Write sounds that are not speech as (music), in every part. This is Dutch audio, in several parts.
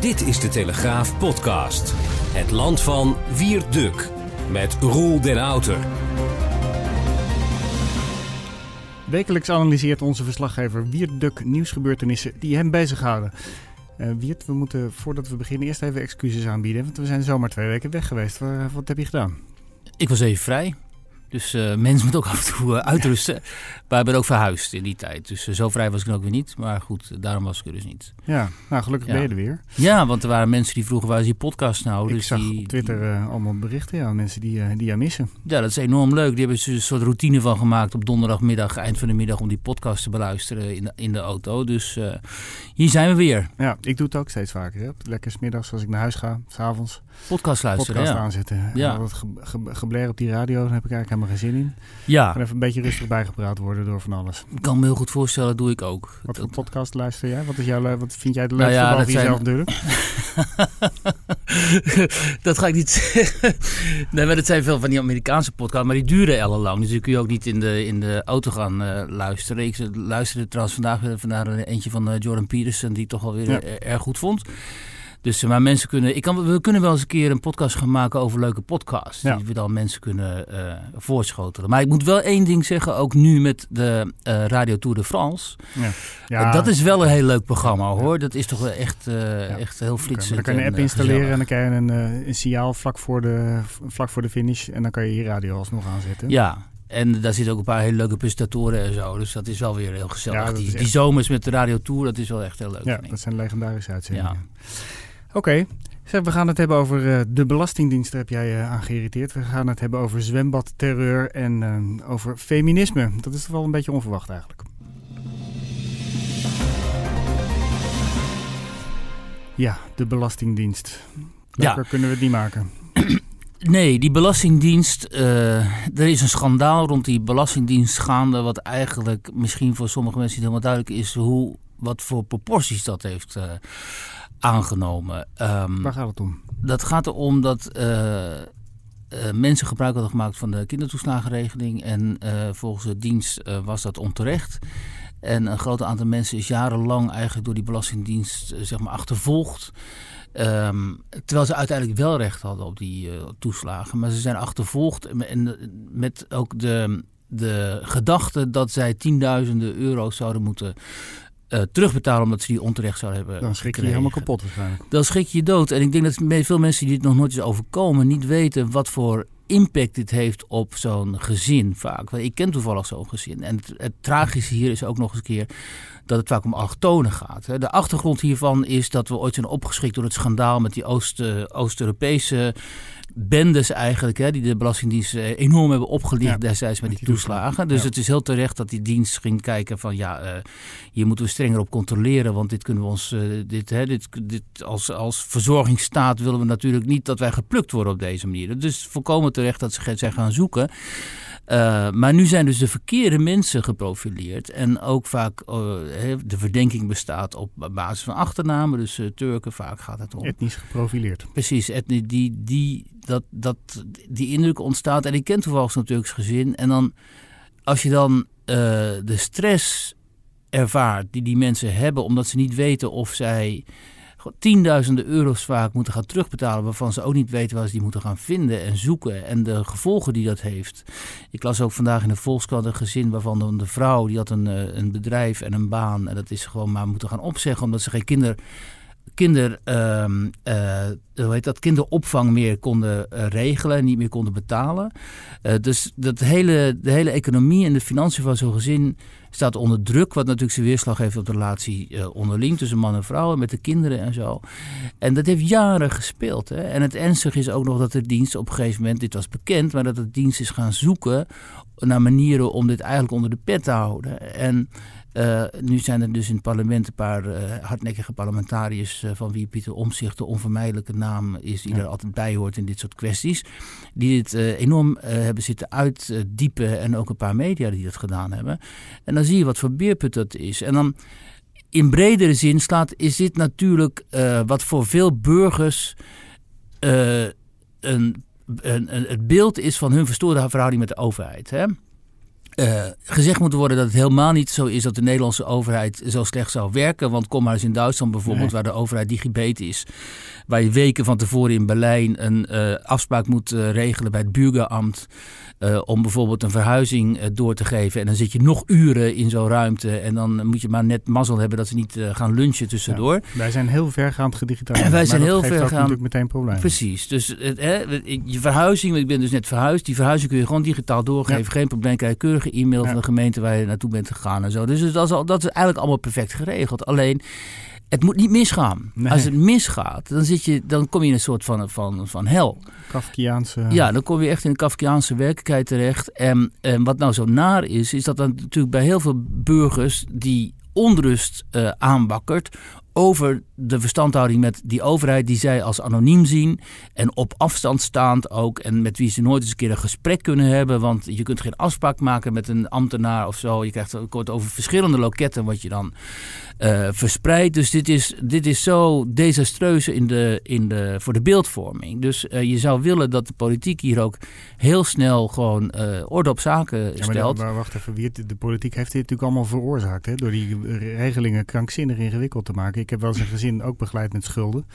Dit is de Telegraaf podcast. Het land van Wierduk met Roel den Outer. Wekelijks analyseert onze verslaggever Wierduk nieuwsgebeurtenissen die hem bezighouden. Uh, Wiert, we moeten voordat we beginnen eerst even excuses aanbieden, want we zijn zomaar twee weken weg geweest. Wat, wat heb je gedaan? Ik was even vrij. Dus uh, mensen moeten ook af en toe uh, uitrusten. Ja. Maar ik ben ook verhuisd in die tijd. Dus uh, zo vrij was ik ook weer niet. Maar goed, daarom was ik er dus niet. Ja, nou gelukkig ja. ben je er weer. Ja, want er waren mensen die vroegen waar is die podcast nou? Ik dus zag die, op Twitter allemaal berichten. Ja, mensen die, die jou missen. Ja, dat is enorm leuk. Die hebben een soort routine van gemaakt op donderdagmiddag, eind van de middag, om die podcast te beluisteren in de, in de auto. Dus hier zijn we weer. Ja, ik doe het ook steeds vaker. Hè. Lekker smiddags als ik naar huis ga, s'avonds. Podcast luisteren, podcast ja. aanzetten. Ja. Dat ge, ge, gebler op die radio, daar heb ik eigenlijk helemaal geen zin in. Ja. En even een beetje rustig bijgepraat worden door van alles. Ik kan me heel goed voorstellen, dat doe ik ook. Wat voor podcast luister jij? Wat, is jouw, wat vind jij leukste nou ja, dat jezelf zijn... natuurlijk? (laughs) dat ga ik niet zeggen. Nee, maar dat zijn veel van die Amerikaanse podcasts, maar die duren ellenlang. Dus die kun je ook niet in de, in de auto gaan uh, luisteren. Ik luisterde trouwens vandaag, vandaag eentje van uh, Jordan Peterson, die ik toch wel weer ja. erg goed vond. Dus maar mensen kunnen, ik kan, we kunnen wel eens een keer een podcast gaan maken over leuke podcasts. Ja. Die we dan mensen kunnen uh, voorschotelen. Maar ik moet wel één ding zeggen, ook nu met de uh, Radio Tour de France. Ja. Ja. Dat is wel een heel leuk programma hoor. Dat is toch wel echt, echt heel flitsend. Okay, dan kan je een app installeren en, en dan krijg je een, een signaal vlak voor, de, vlak voor de finish. En dan kan je je radio alsnog aanzetten. Ja, en daar zitten ook een paar hele leuke presentatoren en zo. Dus dat is wel weer heel gezellig. Ja, die, echt... die zomers met de Radio Tour, dat is wel echt heel leuk. Ja, dat zijn legendarische uitzendingen. Ja. Oké, okay. we gaan het hebben over uh, de Belastingdienst, daar heb jij uh, aan geïrriteerd. We gaan het hebben over zwembadterreur en uh, over feminisme. Dat is toch wel een beetje onverwacht eigenlijk. Ja, de Belastingdienst. Lekker ja. kunnen we die maken. Nee, die Belastingdienst, uh, er is een schandaal rond die Belastingdienst gaande, wat eigenlijk misschien voor sommige mensen niet helemaal duidelijk is hoe, wat voor proporties dat heeft uh, aangenomen. Um, Waar gaat het om? Dat gaat erom dat uh, mensen gebruik hadden gemaakt van de kindertoeslagenregeling en volgens de dienst was dat onterecht. En een groot aantal mensen is jarenlang eigenlijk door die Belastingdienst zeg maar achtervolgd. Um, terwijl ze uiteindelijk wel recht hadden op die uh, toeslagen. Maar ze zijn achtervolgd en met ook de, de gedachte dat zij tienduizenden euro's zouden moeten uh, terugbetalen omdat ze die onterecht zouden hebben. Dan schrik je, je helemaal kapot waarschijnlijk. Dan schrik je je dood. En ik denk dat veel mensen die dit nog nooit is overkomen niet weten wat voor impact dit heeft op zo'n gezin vaak. Ik ken toevallig zo'n gezin. En het, het, tragische hier is ook nog eens een keer dat het vaak om allochtonen gaat. De achtergrond hiervan is dat we ooit zijn opgeschikt door het schandaal met die Oost-Europese bendes eigenlijk, hè, die de Belastingdienst enorm hebben opgelicht ja, destijds met die, die toeslagen. Dus ja. het is heel terecht dat die dienst ging kijken van ja, uh, hier moeten we strenger op controleren, want dit kunnen we ons, uh, dit, hè, dit, dit als, als verzorgingsstaat willen we natuurlijk niet dat wij geplukt worden op deze manier. Dus volkomen terecht dat ze zijn gaan zoeken. Uh, maar nu zijn dus de verkeerde mensen geprofileerd. En ook vaak uh, de verdenking bestaat op basis van achternamen. Dus uh, Turken, vaak gaat het om. Etnisch geprofileerd. Precies, etnisch, die, die, dat, dat, die indruk ontstaat. En ik ken toevallig zo'n Turks gezin. En dan, als je dan de stress ervaart die die mensen hebben, omdat ze niet weten of zij tienduizenden euro's vaak moeten gaan terugbetalen, waarvan ze ook niet weten waar ze die moeten gaan vinden en zoeken en de gevolgen die dat heeft. Ik las ook vandaag in de Volkskrant een gezin waarvan de vrouw, die had een, een bedrijf en een baan en dat is gewoon maar moeten gaan opzeggen omdat ze geen kinder kinder, uh, uh, hoe heet dat, kinderopvang meer konden uh, regelen en niet meer konden betalen. Dus dat hele, de hele economie en de financiën van zo'n gezin staat onder druk. Wat natuurlijk zijn weerslag heeft op de relatie onderling tussen man en vrouw en met de kinderen en zo. En dat heeft jaren gespeeld. Hè? En het ernstige is ook nog dat de dienst op een gegeven moment, dit was bekend, maar dat de dienst is gaan zoeken naar manieren om dit eigenlijk onder de pet te houden. En uh, nu zijn er dus in het parlement een paar uh, hardnekkige parlementariërs uh, van wie Pieter Omzicht de onvermijdelijke naam is die ja. er altijd bij hoort in dit soort kwesties. Die dit enorm hebben zitten uitdiepen en ook een paar media die dat gedaan hebben. En dan zie je wat voor beerput dat is. En dan in bredere zin slaat, is dit natuurlijk wat voor veel burgers een, een, een, het beeld is van hun verstoorde verhouding met de overheid. Hè? Uh, gezegd moet worden dat het helemaal niet zo is dat de Nederlandse overheid zo slecht zou werken. Want kom maar eens in Duitsland bijvoorbeeld, waar de overheid digibet is. Waar je weken van tevoren in Berlijn een uh, afspraak moet uh, regelen bij het Bürgeramt. om bijvoorbeeld een verhuizing door te geven. En dan zit je nog uren in zo'n ruimte. En dan moet je maar net mazzel hebben dat ze niet gaan lunchen tussendoor. Ja, wij zijn heel vergaand gedigitaliseerd. wij zijn heel vergaand. natuurlijk meteen problemen. Precies. Dus je verhuizing, ik ben dus net verhuisd. Die verhuizing kun je gewoon digitaal doorgeven. Ja. Geen probleem, krijg je keurige e-mail van de gemeente waar je naartoe bent gegaan en zo. Dus dat is, al, dat is eigenlijk allemaal perfect geregeld. Alleen, het moet niet misgaan. Als het misgaat, dan, zit je, dan kom je in een soort van, van, van hel. Kafkiaanse... Ja, dan kom je echt in een Kafkiaanse werkelijkheid terecht. En, en wat nou zo naar is, is dat dan natuurlijk bij heel veel burgers die onrust uh, aanwakkert over de verstandhouding met die overheid die zij als anoniem zien en op afstand staand ook en met wie ze nooit eens een keer een gesprek kunnen hebben, want je kunt geen afspraak maken met een ambtenaar of zo. Je krijgt het over verschillende loketten wat je dan uh, verspreidt. Dus dit is, dit is zo desastreus in de, in de, voor de beeldvorming. Dus uh, je zou willen dat de politiek hier ook heel snel gewoon uh, orde op zaken ja, stelt. Maar, wacht even, wie de politiek heeft dit natuurlijk allemaal veroorzaakt hè? door die regelingen krankzinnig ingewikkeld te maken. Ik heb wel eens een gezin ook begeleid met schulden.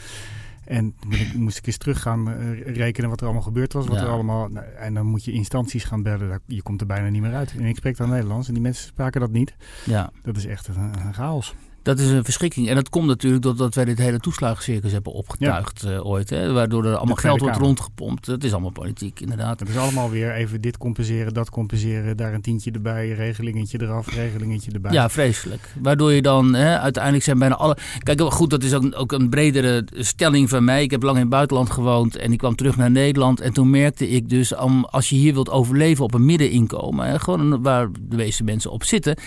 En ik, moest ik eens teruggaan uh, rekenen wat er allemaal gebeurd was. Wat er allemaal, nou, en dan moet je instanties gaan bellen. Je komt er bijna niet meer uit. En ik spreek dan Nederlands en die mensen spraken dat niet. Ja. Dat is echt een, een chaos. Dat is een verschrikking. En dat komt natuurlijk doordat wij dit hele toeslagencircus hebben opgetuigd ja. uh, ooit. Hè? Waardoor er allemaal geld wordt rondgepompt. Dat is allemaal politiek, inderdaad. Het is allemaal weer even dit compenseren, dat compenseren. Daar een tientje erbij, regelingetje eraf, regelingetje erbij. Ja, vreselijk. Waardoor je dan hè, uiteindelijk zijn bijna alle... Kijk, goed, dat is ook, ook een bredere stelling van mij. Ik heb lang in het buitenland gewoond en ik kwam terug naar Nederland. En toen merkte ik dus, als je hier wilt overleven op een middeninkomen... Hè, gewoon waar de meeste mensen op zitten...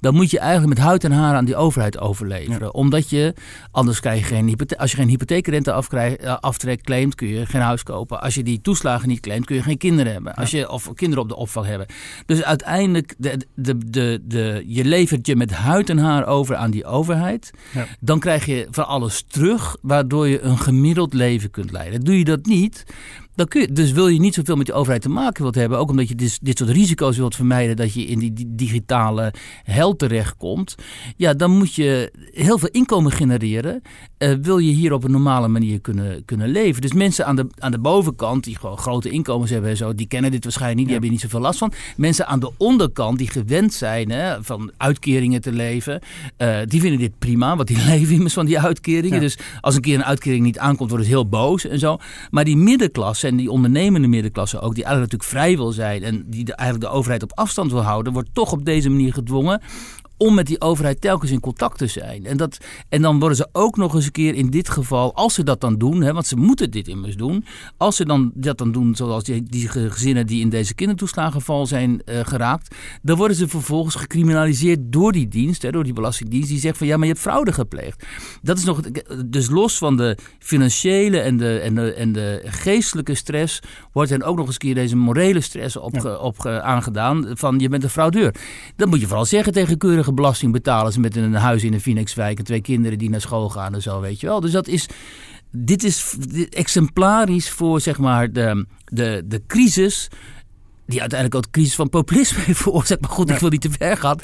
dan moet je eigenlijk met huid en haar aan die overheid overleveren. Omdat je, anders krijg je geen hypotheek. Als je geen hypotheekrente eh, aftrek claimt, kun je geen huis kopen. Als je die toeslagen niet claimt, kun je geen kinderen hebben. Als je, of kinderen op de opvang hebben. Dus uiteindelijk, de, de, de, de, je levert je met huid en haar over aan die overheid. Ja. Dan krijg je van alles terug, waardoor je een gemiddeld leven kunt leiden. Doe je dat niet, dan kun je, dus wil je niet zoveel met die overheid te maken wilt hebben, ook omdat je dit, dit soort risico's wilt vermijden dat je in die, digitale hel terechtkomt, ja, dan moet je heel veel inkomen genereren. Uh, wil je hier op een normale manier kunnen, kunnen leven. Dus mensen aan de, aan de bovenkant, die gewoon grote inkomens hebben en zo, die kennen dit waarschijnlijk niet, die hebben hier niet zoveel last van. Mensen aan de onderkant, die gewend zijn hè, van uitkeringen te leven, uh, die vinden dit prima, want die (laughs) leven immers van die uitkeringen. Dus als een keer een uitkering niet aankomt, worden ze heel boos en zo. Maar die middenklasse en die ondernemende middenklasse ook, die eigenlijk natuurlijk vrij wil zijn en die eigenlijk de overheid op afstand wil houden, wordt toch op deze manier gedwongen om met die overheid telkens in contact te zijn. En, dat, en dan worden ze ook nog eens een keer in dit geval, als ze dat dan doen, hè, want ze moeten dit immers doen, als ze dan dat dan doen, zoals die, die gezinnen die in deze kindertoeslagenval zijn uh, geraakt, dan worden ze vervolgens gecriminaliseerd door die dienst, hè, door die belastingdienst, die zegt van ja, maar je hebt fraude gepleegd. Dat is nog, dus los van de financiële en de, en de, en de geestelijke stress, wordt er ook nog eens een keer deze morele stress op, ja. op aangedaan van je bent een fraudeur. Dat moet je vooral zeggen tegen keurige belasting betalen ze met een huis in een Phoenixwijk en twee kinderen die naar school gaan en zo, weet je wel. Dus dat is, dit is exemplarisch voor zeg maar de, de, de crisis die uiteindelijk ook de crisis van populisme heeft veroorzaakt. Maar goed, ik wil niet te ver gaan.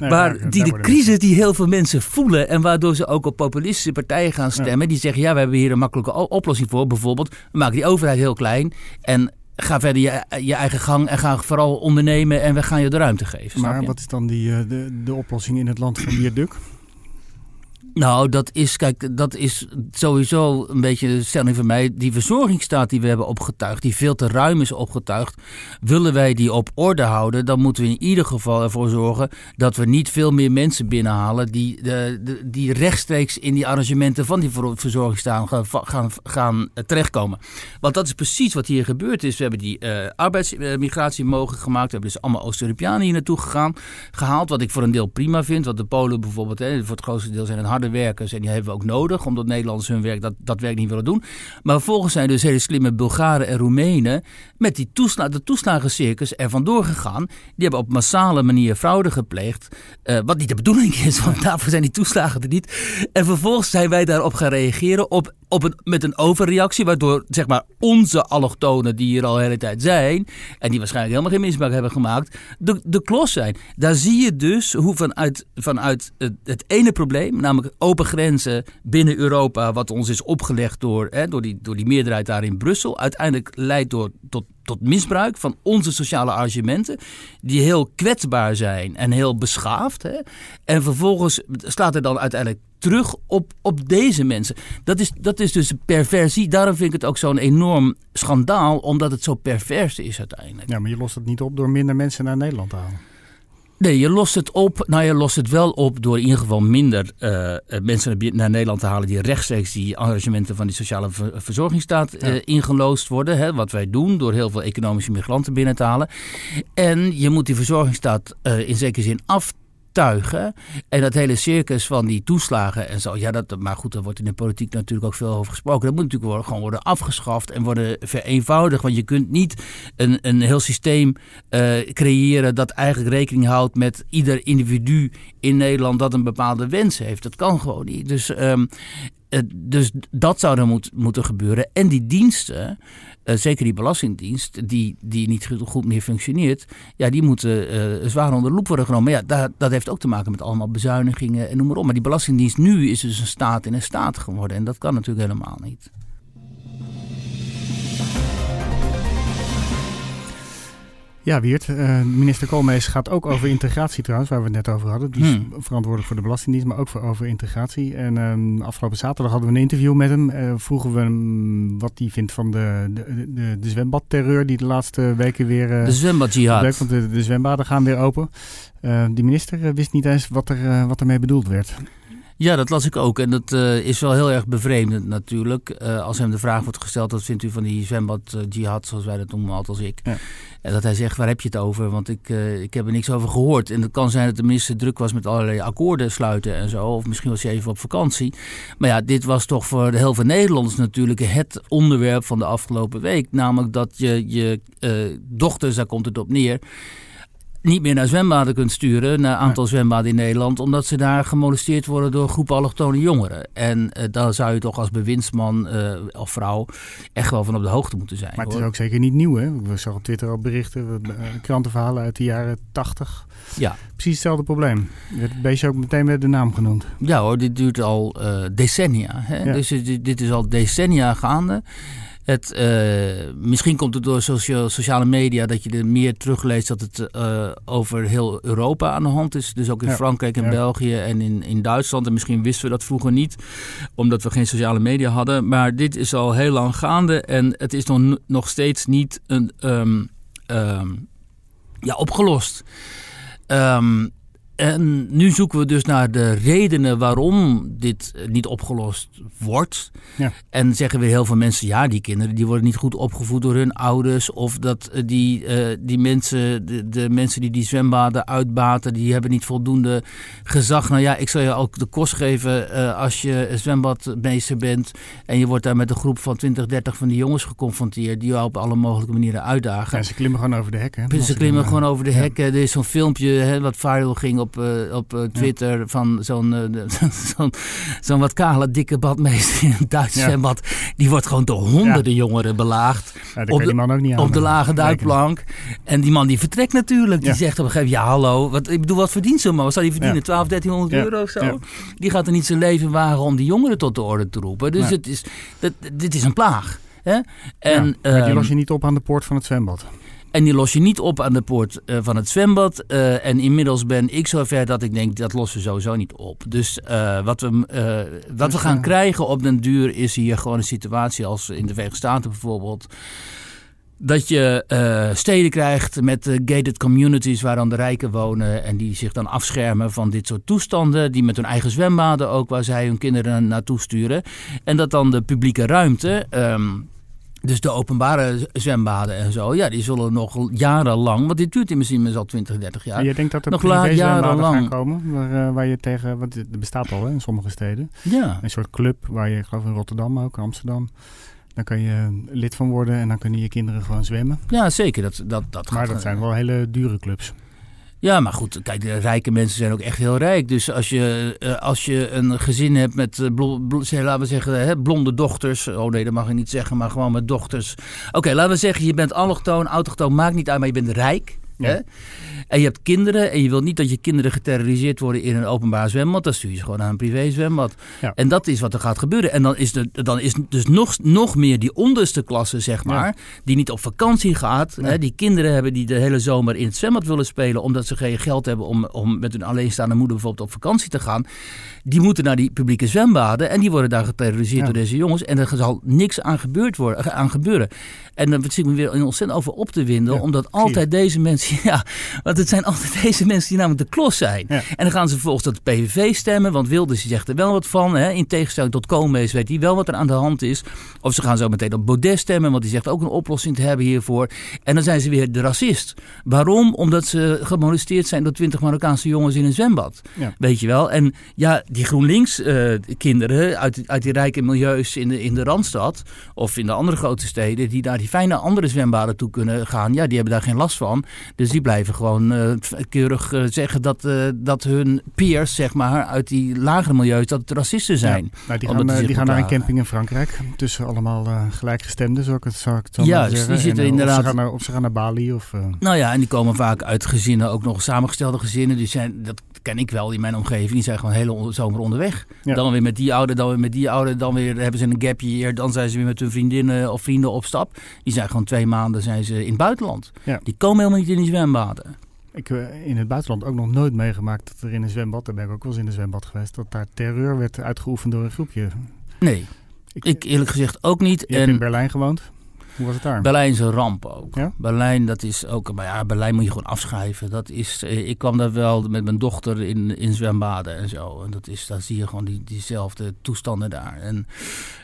maar die de crisis die heel veel mensen voelen... en waardoor ze ook op populistische partijen gaan stemmen... die zeggen, ja, we hebben hier een makkelijke oplossing voor. Bijvoorbeeld, we maken die overheid heel klein... en ga verder je, je, eigen gang en ga vooral ondernemen en we gaan je de ruimte geven. Maar wat is dan die, eh, de, de oplossing in het land van Wierduk? Nou, dat is, kijk, dat is sowieso een beetje de stelling van mij. Die verzorgingsstaat die we hebben opgetuigd, die veel te ruim is opgetuigd. Willen wij die op orde houden, dan moeten we in ieder geval ervoor zorgen dat we niet veel meer mensen binnenhalen die, de, die rechtstreeks in die arrangementen van die verzorgingsstaat gaan, gaan, gaan terechtkomen. Want dat is precies wat hier gebeurd is. We hebben die uh, arbeidsmigratie mogelijk gemaakt. We hebben dus allemaal Oost-Europeanen hier naartoe gegaan, gehaald. Wat ik voor een deel prima vind. Want de Polen bijvoorbeeld, hè, voor het grootste deel zijn het harde werkers. En die hebben we ook nodig, omdat Nederlanders hun werk, dat, dat werk niet willen doen. Maar vervolgens zijn dus hele slimme Bulgaren en Roemenen met die toesla de toeslagencircus er vandoor gegaan. Die hebben op massale manier fraude gepleegd. Uh, wat niet de bedoeling is, (laughs) want daarvoor zijn die toeslagen er niet. En vervolgens zijn wij daarop gaan reageren op op een, met een overreactie, waardoor zeg maar, onze allochtonen die hier al de hele tijd zijn, en die waarschijnlijk helemaal geen misbruik hebben gemaakt, de, de klos zijn. Daar zie je dus hoe vanuit, vanuit het, het ene probleem, namelijk open grenzen binnen Europa, wat ons is opgelegd door, hè, door, die, door die meerderheid daar in Brussel, uiteindelijk leidt door, tot, tot misbruik van onze sociale argumenten, die heel kwetsbaar zijn en heel beschaafd. Hè? En vervolgens slaat er dan uiteindelijk terug op, op deze mensen. Dat is, dat is dus perversie. Daarom vind ik het ook zo'n enorm schandaal, omdat het zo pervers is uiteindelijk. Ja, maar je lost het niet op door minder mensen naar Nederland te halen. Nee, je lost het op. Nou, je lost het wel op door in ieder geval minder uh, mensen naar Nederland te halen die rechtstreeks die arrangementen van die sociale verzorgingsstaat uh, ingeloosd worden. Hè, wat wij doen door heel veel economische migranten binnen te halen. En je moet die verzorgingsstaat in zekere zin af tuigen. En dat hele circus van die toeslagen en zo. Ja, dat, maar goed, daar wordt in de politiek natuurlijk ook veel over gesproken. Dat moet natuurlijk gewoon worden afgeschaft en worden vereenvoudigd. Want je kunt niet een, een heel systeem uh, creëren dat eigenlijk rekening houdt met ieder individu in Nederland dat een bepaalde wens heeft. Dat kan gewoon niet. Dus, um, dus dat zou er moet, moeten gebeuren. En die diensten. Eh, zeker die Belastingdienst, die, die niet goed meer functioneert, ja, die moeten uh, zwaar onder de loep worden genomen. Maar ja, dat, dat heeft ook te maken met allemaal bezuinigingen en noem maar op. Maar die Belastingdienst nu is dus een staat in een staat geworden. En dat kan natuurlijk helemaal niet. Ja, Wiert. Uh, minister Koolmees gaat ook over (clears throat) integratie trouwens, waar we het net over hadden. Die is hmm. verantwoordelijk voor de Belastingdienst, maar ook voor over integratie. En um, afgelopen zaterdag hadden we een interview met hem. Uh, vroegen we hem wat hij vindt van de, de, de, de zwembadterreur die de laatste weken weer... Uh, de zwembadjihad. Want de, de zwembaden gaan weer open. die minister wist niet eens wat, er, wat ermee bedoeld werd. Ja, dat las ik ook. En dat uh, is wel heel erg bevreemdend natuurlijk. Uh, als hem de vraag wordt gesteld, wat vindt u van die zwembad uh, jihad, zoals wij dat noemen, altijd als ik. Ja. En dat hij zegt, waar heb je het over? Want ik, ik heb er niks over gehoord. En het kan zijn dat de minister druk was met allerlei akkoorden sluiten en zo. Of misschien was hij even op vakantie. Maar ja, dit was toch voor de heel veel Nederlanders natuurlijk het onderwerp van de afgelopen week. Namelijk dat je je dochters, daar komt het op neer niet meer naar zwembaden kunt sturen, naar een aantal zwembaden in Nederland, omdat ze daar gemolesteerd worden door groepen allochtone jongeren. En uh, daar zou je toch als bewindsman uh, of vrouw echt wel van op de hoogte moeten zijn. Maar het is ook zeker niet nieuw, hè? We zagen op Twitter al berichten, uh, krantenverhalen uit de jaren 80. Ja. Precies hetzelfde probleem. Het beestje ook meteen met de naam genoemd. Ja hoor, dit duurt al decennia. Hè? Dus dit is al decennia gaande. Het, uh, misschien komt het door sociale media dat je er meer terugleest dat het uh, over heel Europa aan de hand is. Dus ook in Frankrijk en België en in, in Duitsland. En misschien wisten we dat vroeger niet, omdat we geen sociale media hadden. Maar dit is al heel lang gaande en het is nog, nog steeds niet een, um, um, ja, opgelost. Um, en nu zoeken we dus naar de redenen waarom dit niet opgelost wordt. Ja. En zeggen weer heel veel mensen, ja, die kinderen die worden niet goed opgevoed door hun ouders. Of dat eh, die, uh, die mensen, de, de, mensen die die zwembaden uitbaten, die hebben niet voldoende gezag. Nou ja, ik zal je ook de kost geven uh, als je zwembadmeester bent. En je wordt daar met een groep van 20, 30 van die jongens geconfronteerd. Die jou op alle mogelijke manieren uitdagen. Ja, ze klimmen gewoon over de hekken. Ze klimmen gewoon over de hekken. Er is zo'n filmpje hè, wat viral ging op op, uh, op uh, Twitter van zo'n uh, (laughs) zo'n zo wat kale, dikke badmeester in een Duits ja. zwembad. Die wordt gewoon door honderden jongeren belaagd. op, de, man ook niet op de lage duikplank. En die man die vertrekt natuurlijk. Die zegt op een gegeven moment, ja hallo, wat, ik bedoel, wat verdient zo'n man? Wat zou die verdienen? 12, 1300 euro of zo? Die gaat er niet zijn leven wagen om die jongeren tot de orde te roepen. Dus het is, dat, dit is een plaag. Hè? En, ja, maar die los je niet op aan de poort van het zwembad. En die los je niet op aan de poort uh, van het zwembad. en inmiddels ben ik zover dat ik denk, dat lossen we sowieso niet op. Dus wat, we, wat we gaan krijgen op den duur is hier gewoon een situatie als in de Verenigde Staten bijvoorbeeld dat je uh, steden krijgt met uh, gated communities waar dan de rijken wonen en die zich dan afschermen van dit soort toestanden, die met hun eigen zwembaden ook waar zij hun kinderen naartoe sturen. En dat dan de publieke ruimte, um, dus de openbare zwembaden en zo, ja, die zullen nog jarenlang, want dit duurt misschien al 20, 30 jaar. En je denkt dat er nog jarenlang gaan komen, waar, uh, waar je tegen, want het bestaat al hè, in sommige steden. Ja. Een soort club waar je, geloof in Rotterdam ook, Amsterdam dan kan je lid van worden en dan kunnen je kinderen gewoon zwemmen. Ja, zeker. Dat, dat, dat maar dat zijn wel hele dure clubs. Ja, maar goed, kijk, de rijke mensen zijn ook echt heel rijk. Dus als je, uh, als je een gezin hebt met, uh, laten we zeggen, hè, blonde dochters. Oh nee, dat mag je niet zeggen, maar gewoon met dochters. Oké, laten we zeggen, je bent allochtoon, autochtoon, maakt niet uit, maar je bent rijk. Hè? En je hebt kinderen en je wilt niet dat je kinderen geterroriseerd worden in een openbaar zwembad. Dan stuur je ze gewoon naar een privé zwembad. En dat is wat er gaat gebeuren. En dan is, de, dan is dus nog, nog meer die onderste klasse, zeg maar, die niet op vakantie gaat. Hè? Die kinderen hebben die de hele zomer in het zwembad willen spelen, omdat ze geen geld hebben om, om met hun alleenstaande moeder bijvoorbeeld op vakantie te gaan. Die moeten naar die publieke zwembaden en die worden daar geterroriseerd door deze jongens. En er zal niks aan, gebeurd worden, aan gebeuren. En dan zit ik me weer ontzettend over op te winden, omdat altijd deze mensen, (laughs) ja, want het zijn altijd (laughs) deze mensen die namelijk de klos zijn. En dan gaan ze vervolgens de PVV stemmen, want Wilders zegt er wel wat van. Hè? In tegenstelling tot Koolmees weet hij wel wat er aan de hand is. Of ze gaan zo meteen op Baudet stemmen, want die zegt ook een oplossing te hebben hiervoor. En dan zijn ze weer de racist. Waarom? Omdat ze gemolesteerd zijn door twintig Marokkaanse jongens in een zwembad. Weet je wel? En ja, die GroenLinks-kinderen eh, uit, uit die rijke milieus in de, in de Randstad of in de andere grote steden, die naar die fijne andere zwembaden toe kunnen gaan, ja, die hebben daar geen last van. Dus die blijven gewoon uh, keurig uh, zeggen dat, uh, dat hun peers, zeg maar, uit die lagere milieus, dat het racisten zijn. Ja, nou, die gaan, die gaan naar een camping in Frankrijk, tussen allemaal gelijkgestemden, zou ik het, zou ik het zo ja, zeggen. Die zitten en, inderdaad... Of ze, gaan naar, of ze gaan naar Bali of... Nou ja, en die komen vaak uit gezinnen, ook nog samengestelde gezinnen. Die zijn, dat ken ik wel in mijn omgeving, die zijn gewoon hele zomer onderweg. Dan weer met die ouder, dan weer met die ouder, dan weer hebben ze een gap year, dan zijn ze weer met hun vriendinnen of vrienden op stap. Die zijn gewoon twee maanden zijn ze in het buitenland. Die komen helemaal niet in die zwembaden. Ik heb eh, in het buitenland ook nog nooit meegemaakt dat er in een zwembad, daar ben ik ook wel eens in een zwembad geweest, dat daar terreur werd uitgeoefend door een groepje. Nee, ik, ik eerlijk gezegd ook niet. Je en... hebt in Berlijn gewoond? Hoe was het daar? Berlijn is een ramp ook. Ja? Berlijn, dat is ook, maar ja, Berlijn moet je gewoon afschrijven. Dat is, eh, ik kwam daar wel met mijn dochter in, in zwembaden en zo. En dat is, daar zie je gewoon die, diezelfde toestanden daar. En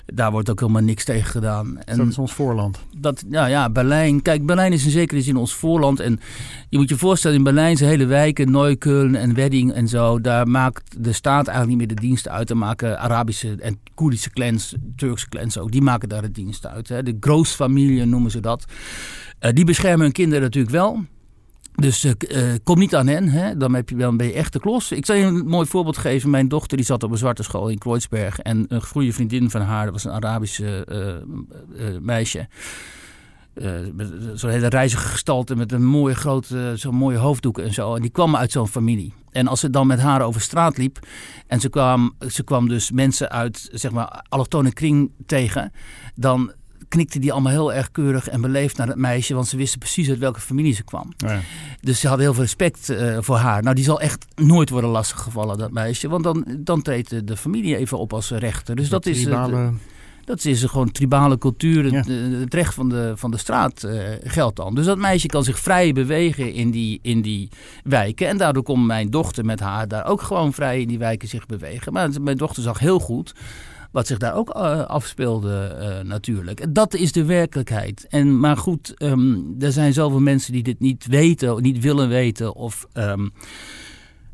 daar wordt ook helemaal niks tegen gedaan. En dat is ons voorland. Dat, ja, ja, Berlijn. Kijk, Berlijn is in zekere zin ons voorland. En je moet je voorstellen, in Berlijn zijn hele wijken, Neukölln en Wedding en zo. Daar maakt de staat eigenlijk niet meer de diensten uit. Daar maken Arabische en Koerdische clans, Turkse clans ook, die maken daar de diensten uit. Hè. De grootfamilie noemen ze dat. Uh, die beschermen hun kinderen natuurlijk wel. Dus uh, kom niet aan hen, hè? dan, heb je, dan ben je echt de klos. Ik zal je een mooi voorbeeld geven. Mijn dochter die zat op een zwarte school in Kreuzberg. En een goede vriendin van haar, dat was een Arabische uh, meisje. zo'n hele reizige gestalte met een mooie grote, zo'n mooie hoofddoek en zo. En die kwam uit zo'n familie. En als ze dan met haar over straat liep en ze kwam, ze kwam dus mensen uit, zeg maar, allochtone kring tegen, dan knikte die allemaal heel erg keurig en beleefd naar het meisje. Want ze wisten precies uit welke familie ze kwam. Ja. Dus ze hadden heel veel respect uh, voor haar. Nou, die zal echt nooit worden lastiggevallen, dat meisje. Want dan, dan treedt de familie even op als rechter. Dus dat, is... Tribale... Dat is gewoon tribale cultuur. Het, het, recht van de, van de straat uh, geldt dan. Dus dat meisje kan zich vrij bewegen in die, in die wijken. En daardoor kon mijn dochter met haar daar ook gewoon vrij in die wijken zich bewegen. Maar mijn dochter zag heel goed wat zich daar ook uh, afspeelde uh, natuurlijk. Dat is de werkelijkheid. En, maar goed, um, er zijn zoveel mensen die dit niet weten, niet willen weten of... Um,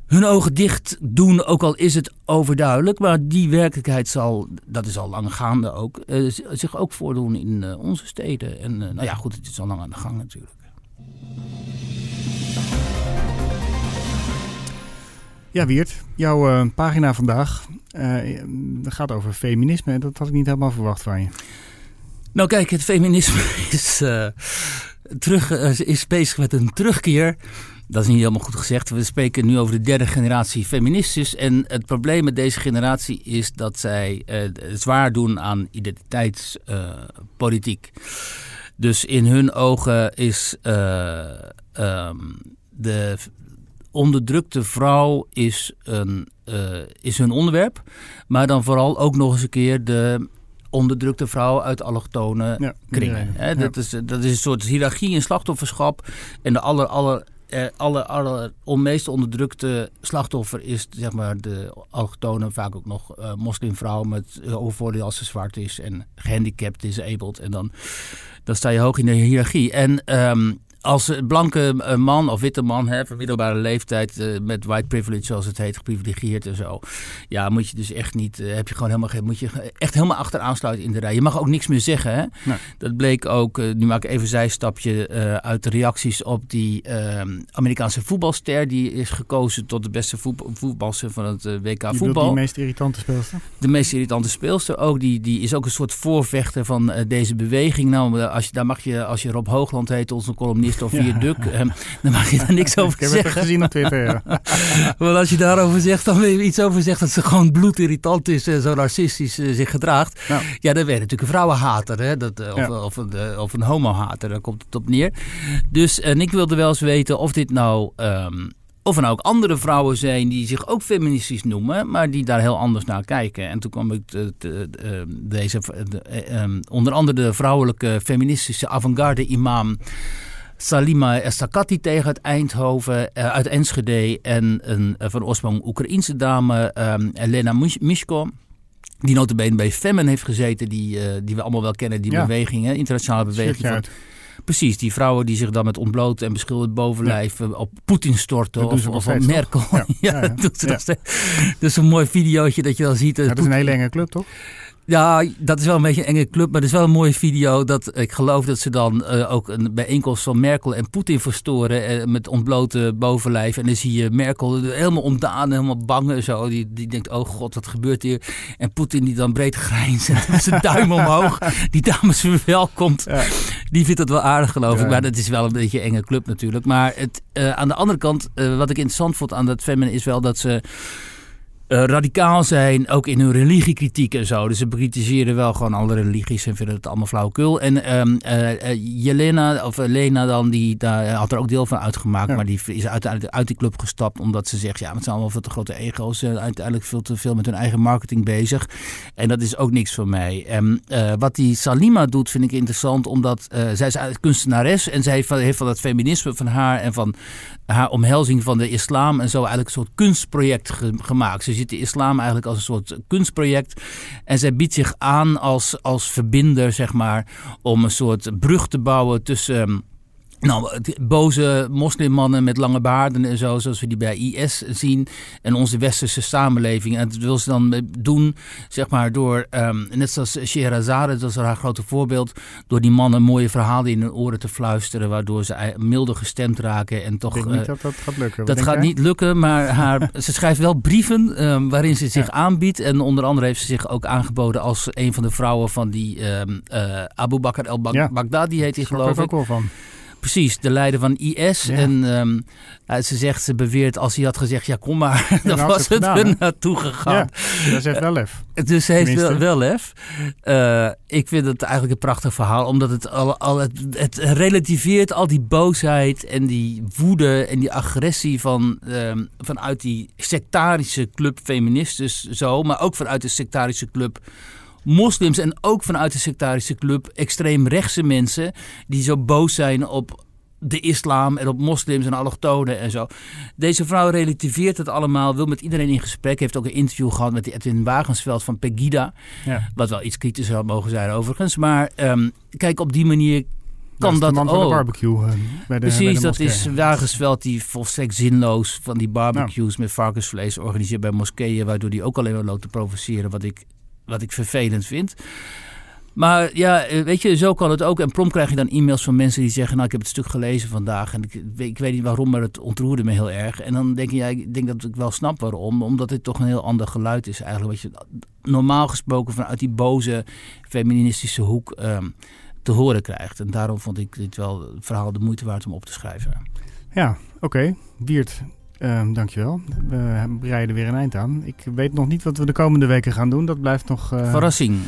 hun ogen dicht doen, ook al is het overduidelijk. Maar die werkelijkheid zal, dat is al lang gaande ook, uh, zich ook voordoen in onze steden. En nou ja, goed, het is al lang aan de gang natuurlijk. Ja, Wiert, jouw pagina vandaag uh, gaat over feminisme. Dat had ik niet helemaal verwacht van je. Nou kijk, het feminisme (laughs) is, uh, terug, is bezig met een terugkeer. Dat is niet helemaal goed gezegd. We spreken nu over de derde generatie feministes. En het probleem met deze generatie is dat zij zwaar doen aan identiteitspolitiek. Dus in hun ogen is ehm, de onderdrukte vrouw is, een, is hun onderwerp. Maar dan vooral ook nog eens een keer de onderdrukte vrouw uit allochtone kringen. Hè? Dat, is, dat is een soort hiërarchie in slachtofferschap. En de aller, aller, eh, aller, aller meest onderdrukte slachtoffer is zeg maar de allochtone, vaak ook nog uh, moslimvrouw met overvoordeel als ze zwart is en gehandicapt, disabled. En dan, dan sta je hoog in de hiërarchie. En um, als blanke eh, man of witte man, hè, van middelbare leeftijd, uh, met white privilege zoals het heet, geprivilegieerd en zo. Ja, moet je dus echt niet, uh, heb je gewoon helemaal geen, moet je echt helemaal achteraan sluiten in de rij. Je mag ook niks meer zeggen. Hè? Nee. Dat bleek ook, nu maak ik even een zijstapje uit de reacties op die ehm, Amerikaanse voetbalster. Die is gekozen tot de beste voetbal, voetbalster van het WK die voetbal. De meest irritante speelster? De meest irritante speelster ook. Die, die is ook een soort voorvechter van deze beweging. Nou, als je, daar mag je, als je Rob Hoogland heet, onze columnist of via Duk, ehm, dan mag je daar niks over zeggen. Ik heb het gezien op Twitter, ja. (laughs) Want als je daarover zegt, dan je iets over zegt dat ze gewoon bloedirritant is en zo narcistisch uh, zich gedraagt. Ja, dan ben je natuurlijk een vrouwenhater, hè? Dat, uh, of, of, een, of een homohater, daar komt het op neer. Dus en ik wilde wel eens weten of dit nou... Um, of er nou ook andere vrouwen zijn die zich ook feministisch noemen, maar die daar heel anders naar kijken. En toen kwam ik te, te, ehm, deze, de, onder andere de vrouwelijke feministische avant-garde imam Salima Estakati tegen uit Eindhoven, uh, uit Enschede. En een uh, van oorsprong Oekraïense dame, um, Elena Mishko. Die notabene bij Femen heeft gezeten, die, uh, die we allemaal wel kennen, die ja. beweging, hè, internationale beweging. Van, precies, die vrouwen die zich dan met ontbloot en beschilderd bovenlijf ja. op Poetin storten of, of op Merkel. (laughs) Ja, ja, ja, dat, is een mooi videootje dat je dan ziet. dat is een hele enge club, toch? Ja, dat is wel een beetje een enge club. Maar het is wel een mooie video. Dat, ik geloof dat ze dan uh, ook een bijeenkomst van Merkel en Poetin verstoren. Uh, met ontblote bovenlijf. En dan zie je Merkel helemaal ontdaan, helemaal bang en zo. Die, die denkt, oh god, wat gebeurt hier? En Poetin die dan breed grijnst (laughs) met zijn duim omhoog. Die dames verwelkomt. Ja. Die vindt het wel aardig geloof ik. Maar dat is wel een beetje een enge club natuurlijk. Maar het, uh, aan de andere kant, wat ik interessant vond aan dat feminine is wel dat ze uh, radicaal zijn, ook in hun religiekritiek en zo. Dus ze bekritiseren wel gewoon alle religies en vinden het allemaal flauwekul. En um, uh, Jelena, of Lena dan, die daar had er ook deel van uitgemaakt. Maar die is uiteindelijk uit die club gestapt omdat ze zegt, ja, het zijn allemaal veel te grote ego's. Uiteindelijk veel te veel met hun eigen marketing bezig. En dat is ook niks voor mij. En wat die Salima doet vind ik interessant, omdat zij is kunstenares en zij heeft van, heeft van het feminisme van haar en van haar omhelzing van de islam en zo eigenlijk een soort kunstproject gemaakt. Ziet de islam eigenlijk als een soort kunstproject. En zij biedt zich aan als, als verbinder, zeg maar, om een soort brug te bouwen tussen nou, boze moslimmannen met lange baarden en zo, zoals we die bij IS zien. En onze westerse samenleving. En dat wil ze dan doen, zeg maar, door, um, net zoals Sheherazade, dat is haar grote voorbeeld, door die mannen mooie verhalen in hun oren te fluisteren, waardoor ze milder gestemd raken. En toch, ik denk niet dat dat gaat lukken. Dat gaat niet lukken, maar haar, (laughs) ze schrijft wel brieven um, waarin ze zich aanbiedt. En onder andere heeft ze zich ook aangeboden als een van de vrouwen van die um, uh, Abu Bakr el-Baghdadi, heet hij geloof ik. Daar ook wel van. Precies, de leider van IS. En um, ze zegt, ze beweert, als hij had gezegd, ja kom maar, (laughs) dan was het, gedaan, er naartoe gegaan. Ja, dat heeft wel lef. Dus ze heeft wel, wel lef. Uh, ik vind het eigenlijk een prachtig verhaal, omdat het, al, al het, het, relativeert al die boosheid en die woede en die agressie van, um, vanuit die sectarische club feministes zo, maar ook vanuit de sectarische club moslims en ook vanuit de sectarische club extreemrechtse mensen die zo boos zijn op de islam en op moslims en allochtonen en zo. Deze vrouw relativeert het allemaal, wil met iedereen in gesprek. Heeft ook een interview gehad met Edwin Wagensveld van Pegida. Ja. Wat wel iets kritischer had mogen zijn overigens. Maar um, kijk, op die manier kan dat, dat ook. de barbecue. Uh, bij de, Precies, bij de dat is Wagensveld die volstrekt zinloos van die barbecues met varkensvlees organiseert bij moskeeën. Waardoor die ook alleen maar loopt te provoceren. Wat ik wat ik vervelend vind. Maar ja, eh, weet je, zo kan het ook. En prompt krijg je dan e-mails van mensen die zeggen... nou, ik heb het stuk gelezen vandaag en ik, ik weet niet waarom... maar het ontroerde me heel erg. En dan denk je, ja, ik denk dat ik wel snap waarom. Omdat dit toch een heel ander geluid is eigenlijk. Wat je normaal gesproken vanuit die boze feministische hoek ehm, te horen krijgt. En daarom vond ik dit wel het verhaal de moeite waard om op te schrijven. Ja, oké. Wiert, Um, dankjewel. We breiden weer een eind aan. Ik weet nog niet wat we de komende weken gaan doen. Dat blijft nog... Uh, Verrassing.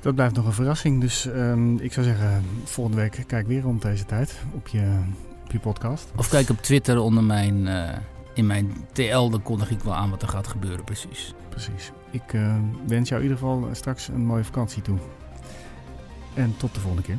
Dat blijft nog een verrassing. Dus um, ik zou zeggen, volgende week kijk weer rond deze tijd op je, op je podcast. Of kijk op Twitter onder mijn, uh, in mijn TL. Dan kondig ik wel aan wat er gaat gebeuren precies. Precies. Ik uh, wens jou in ieder geval straks een mooie vakantie toe. En tot de volgende keer.